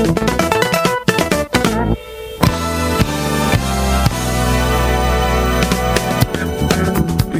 U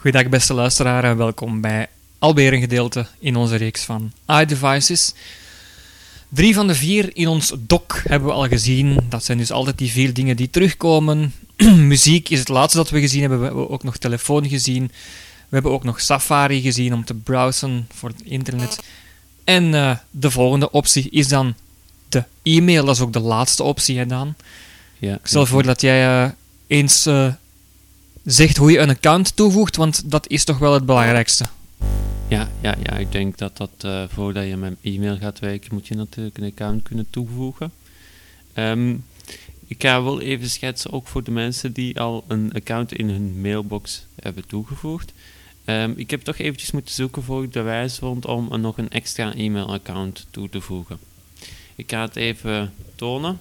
Goedendag beste luisteraar en welkom bij alweer een gedeelte in onze reeks van iDevices. Drie van de vier in ons doc hebben we al gezien. Dat zijn dus altijd die vier dingen die terugkomen. Muziek is het laatste dat we gezien hebben. We hebben ook nog telefoon gezien. We hebben ook nog Safari gezien om te browsen voor het internet. En eh, de volgende optie is dan de e-mail. Dat is ook de laatste optie, hè Daan? Ja, Ik stel voor dat jij eh, eens eh, zegt hoe je een account toevoegt, want dat is toch wel het belangrijkste. ja, ja, ja, ik denk dat dat eh, voordat je met e-mail gaat werken, moet je natuurlijk een account kunnen toevoegen. Ehm, ik ga wel even schetsen, ook voor de mensen die al een account in hun mailbox hebben toegevoegd. Ehm, ik heb toch eventjes moeten zoeken voor de wijze vond om nog een extra e-mailaccount toe te voegen. Ik ga het even tonen.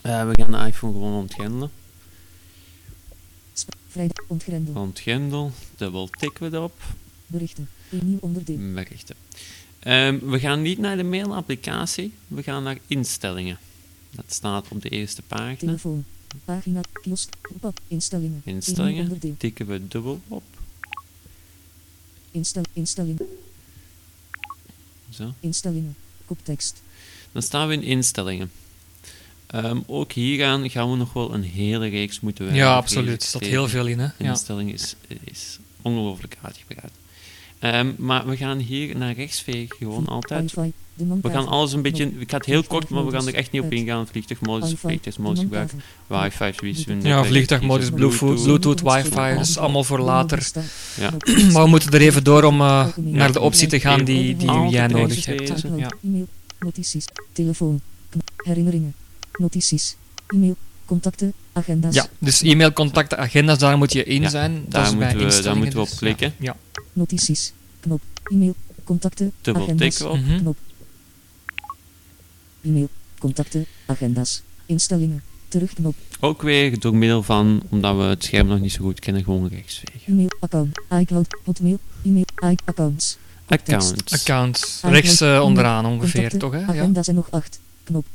Eh, we gaan de iPhone gewoon ontgrendelen. Vrijdag ontgrendel. Ontgrendel, dubbel tikken we erop. Berichten. Een nieuw onderdeel. Berichten. Ehm, we gaan niet naar de mailapplicatie, we gaan naar instellingen. Dat staat op de eerste pagina. Telefoon. Pagina. Kiosk. Pop-up. Instellingen. Instellingen, tikken we dubbel op. Instel, instelling, Zo. instellingen. Koptekst. Dan staan we in instellingen. Ehm, ook hieraan gaan we nog wel een hele reeks moeten wijden. Ja, absoluut. Er staat heel veel in, hè? Ja. Instellingen is, is ongelooflijk uitgebreid. Ehm, maar we gaan hier naar rechts vegen, gewoon altijd. Wi-Fi. De We gaan alles een beetje, ik ga het heel kort, maar we gaan er echt niet op ingaan. Vliegtuigmodus, Wi-Fi. vliegtuigmodus De gebruiken, montage. wifi, doen. Ja, vliegtuigmodus, Bluetooth, Bluetooth, wifi, dat is allemaal voor later. Ja. Maar we moeten er even door om eh, naar de optie te gaan die, die jij nodig hebt. Ja. E-mail. Notities. Telefoon. Herinneringen. Notities. E-mail. Contacten. Agenda's. ja, dus e-mail, contacten, agenda's, daar moet je in Ja, zijn. Dat daar is bij moeten we- daar moeten we op dus, klikken. Ja. Notities. Knop. E-mail. Contacten. Dubbel agenda's. tikken op. Mhm. Knop. E-mail. Contacten. Agenda's. Instellingen. Terugknop. Ook weer door middel van, omdat we het scherm nog niet zo goed kennen, gewoon rechts vegen. E-mail. Account. iCloud. Hotmail. E-mail. Accounts. Accounts, Ah, rechts eh, onderaan ongeveer, toch? Hè? Ja. Agenda's en nog acht. Knop.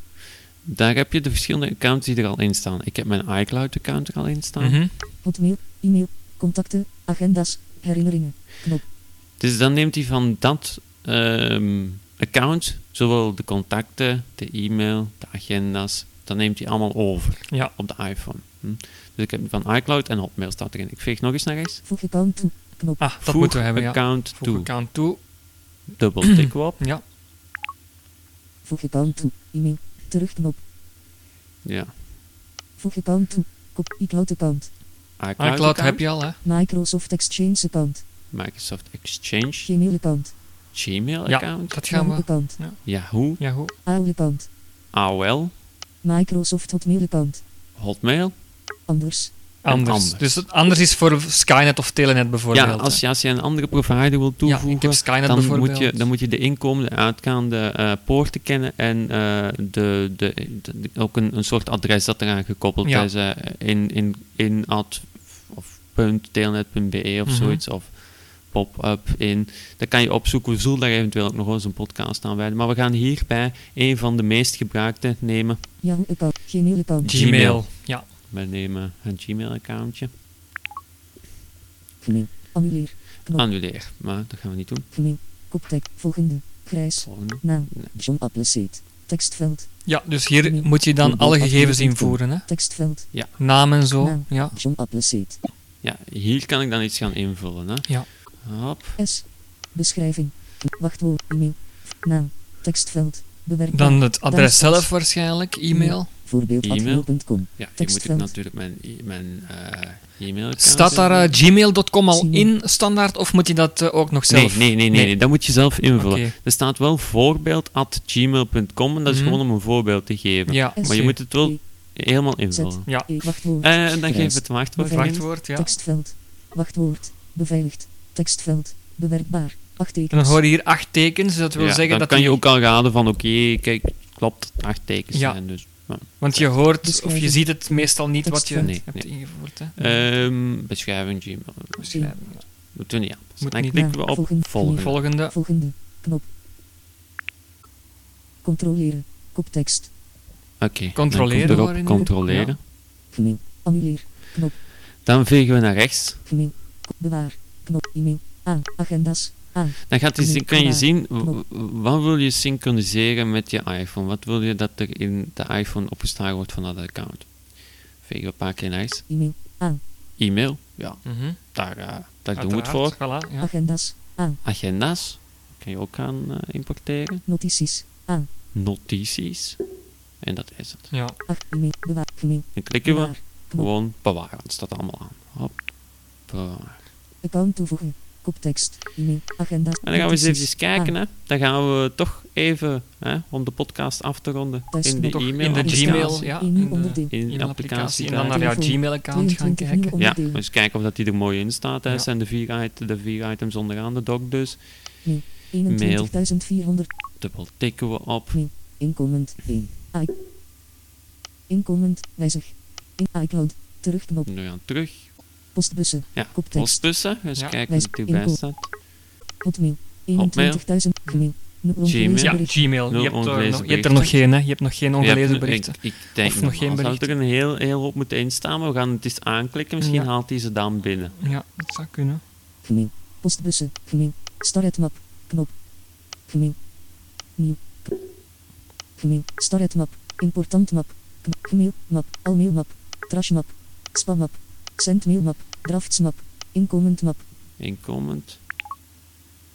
Daar heb je de verschillende accounts die er al in staan. Ik heb mijn iCloud-account er al in staan. Mhm. Hotmail. E-mail. Contacten. Agenda's. Herinneringen. Knop. Dus dan neemt hij van dat ehm, account, zowel de contacten, de e-mail, de agenda's, dan neemt hij allemaal over Ja. op de iPhone. Hm. Dus ik heb van iCloud en Hotmail staat erin. Ik veeg nog eens naar rechts. Voeg account toe. Knop. Ah, dat Voeg moeten we hebben, ja. account Voeg toe. account toe. Dubbel tikken we op. Ja. Voeg account toe. E-mail. Terugknop. Ja. Voeg account toe. Kop. iCloud account. iCloud, iCloud heb je al, hè? Microsoft Exchange account. Microsoft Exchange, Gmail account. Gmail Ja, account, dat gaan Yahoo we. account. Yahoo, Ja, goed. AOL account. AOL, Microsoft Hotmail account. Hotmail. Anders. Anders. anders. Dus het anders is voor Skynet of Telenet bijvoorbeeld. Ja, als je, als je een andere provider wil ja, toevoegen, ik heb Skynet dan bijvoorbeeld. moet, je, dan moet je de inkomende, uitgaande eh, poorten kennen en eh, de, de, de- ook een, een soort adres dat eraan gekoppeld Ja. is. eh, in, in, in ad of .telnet.be of Mhm. zoiets of pop-up in. Dat kan je opzoeken. We zullen daar eventueel ook nog eens een podcast aan wijden. Maar we gaan hierbij een van de meest gebruikte nemen. Account. Gmail. Gmail. Ja. We nemen een Gmail-accountje. Gmail. Annuleer. Knop. Annuleer. Maar dat gaan we niet doen. Koptek. Volgende. Grijs. Volgende. Naam. Nee. John Appleseed. Tekstveld. ja, dus hier Gmail. moet je dan Gmail. alle gegevens Gmail. invoeren. Hè? Tekstveld. Naam en zo. Naam. Ja. John Appleseed. Ja, hier kan ik dan iets gaan invullen. Hè. Ja. Hop. S. Beschrijving. Wachtwoord. E-mail. Naam. Tekstveld. Bewerkbaar. Dan het adres zelf waarschijnlijk, e-mail. Voorbeeld E-mail. hotmail.com. Ja, moet ik Tekstveld. natuurlijk mijn, mijn eh e-mail Staat daar eh, gmail.com al in standaard of moet je dat eh, ook nog zelf? Nee, nee, nee, nee, nee, dat moet je zelf invullen. Er staat wel voorbeeld at gmail.com en dat is Mhm. gewoon om een voorbeeld te geven. Ja, Maar je moet het wel E, helemaal invullen. Ja. Wachtwoord. En dan geef het wachtwoord wachtwoord, ja. Tekstveld. Wachtwoord. Beveiligd. Tekstveld. Bewerkbaar. Acht tekens. En dan hoor je hier acht tekens, dus dat wil Ja, zeggen dan dat kan je ook al raden van oké, kijk, klopt, acht tekens Ja. zijn dus. Ja. Want je hoort of je ziet het meestal niet wat je. Nee, hebt nee. ingevoerd. Hè. Ehm, beschrijving Gmail. Beschrijving, ja. Moeten we niet aanpassen. Moet Dan niet. klikken we op volgende. volgende. Volgende. Volgende. Knop. Controleren. Koptekst. Oké, Controleren dan komt hoor erop controleren. Gemail. Annuleer. Knop. Dan vegen we naar rechts. Ko- Bewaar. Knop. E-mail. Aan. Agenda's. Aan. Dan gaat die, kan je zien, wat wil je synchroniseren met je iPhone? Wat wil je dat er in de iPhone opgeslagen wordt van dat account? Vegen we een paar keer rechts. E-mail. Aan. E-mail, ja, Mhm. daar, eh, daar doen we het voor. Voilà, ja. Agenda's. Aan. Agenda's, kan je ook gaan eh, importeren. Notities. Aan. Notities, en dat is het. ja. Dan klikken we gewoon bewaren, het staat allemaal aan. Hop, bewaar. Account toevoegen. Koptekst. E-mail. Agenda's. En dan gaan we eens even kijken, Aan. hè. Dan gaan we toch even, hè, om de podcast af te ronden, in de nog in de e-mail Gmail, ja. E-mail in de- applicatie en dan naar jouw. Gmail-account gaan 22 kijken. Ja, eens kijken of dat die er mooi in staat. Hè. Zijn de vier, it- de vier items onderaan de doc dus. 21.400. Dubbel tikken we op. Inkomend 1. I. Inkomend. Wijzig. In iCloud. Terugknop. Nu gaan terug. Postbussen. Ja, Koptekst. postbussen. Eens Ja. kijken wat erbij staat. Hotmail. Hotmail. 21.000. Gemail. Nul ongelezen Gmail. Ja. Gmail. Je hebt, er ongelezen nog, je hebt er nog geen, hè? Je hebt nog geen ongelezen berichten. Ik, ik denk Of nog nog geen zou er berichten. een heel, heel hoop moeten instaan, maar we gaan het eens aanklikken. Misschien Ja. haalt hij ze dan binnen. Ja, dat zou kunnen. Gemail. Postbussen. Gemail. Starretmap. Knop. Gemail. Nieuw. K- Gemail. Starretmap. Importantmap. Knop. Gemail. Map. Almailmap. Trashmap. Spammap. Sendmailmap. Draftsmap. Inkomend map. Inkomend.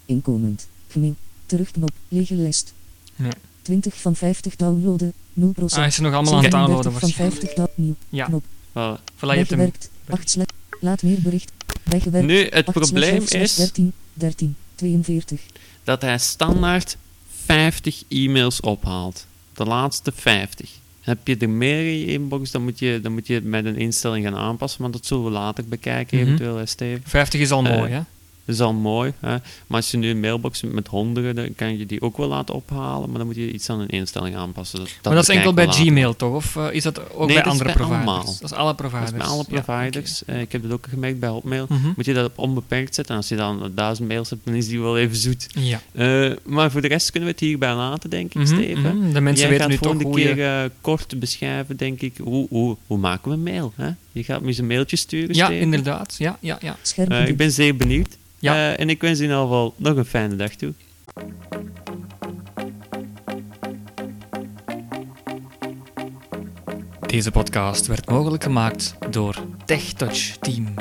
Inkomend. Gemail. Terugknop. Lege lijst. Ja. 20 van 50 downloaden. 0%. Ah, is er nog allemaal aan het 37 downloaden van waarschijnlijk. 50 down- nieuw. Ja. Knop. Wel, Voilà, je hebt hem. Bijgewerkt. 8 slash. Laat meer bericht. Bijgewerkt. Nu, het 8 slash probleem 5 slash is 13. 13. 42. dat hij standaard 50 e-mails ophaalt. De laatste 50. Heb je er meer in je inbox, dan moet je, dan moet je het met een instelling gaan aanpassen, maar dat zullen we later bekijken, Mhm. eventueel, Steven. 50 is al Eh, mooi, hè? Dat is al mooi. Hè? Maar als je nu een mailbox hebt met honderden, dan kan je die ook wel laten ophalen, maar dan moet je iets aan een instelling aanpassen. Dat, maar dat is enkel bij later. Gmail, toch? Of eh, is dat ook Nee, bij dat is andere bij providers? allemaal. Dat is alle Dat providers. is bij alle Ja, providers. Eh, ik heb dat ook gemerkt bij Hotmail. Mhm. Moet je dat op onbeperkt zetten. En als je dan duizend mails hebt, dan is die wel even zoet. Ja. Eh, maar voor de rest kunnen we het hierbij laten, denk ik, Mhm, Steven. mhm. De mensen Jij weten nu toch volgende hoe keer je... eh, kort beschrijven, denk ik, hoe, hoe, hoe maken we mail? Hè? Je gaat me eens een mailtje sturen, Ja, Steven. inderdaad. Ja, ja, ja. Eh, ik ben zeer benieuwd. Ja. Eh, en ik wens je in ieder geval nog een fijne dag toe. Deze podcast werd mogelijk gemaakt door TechTouch Team.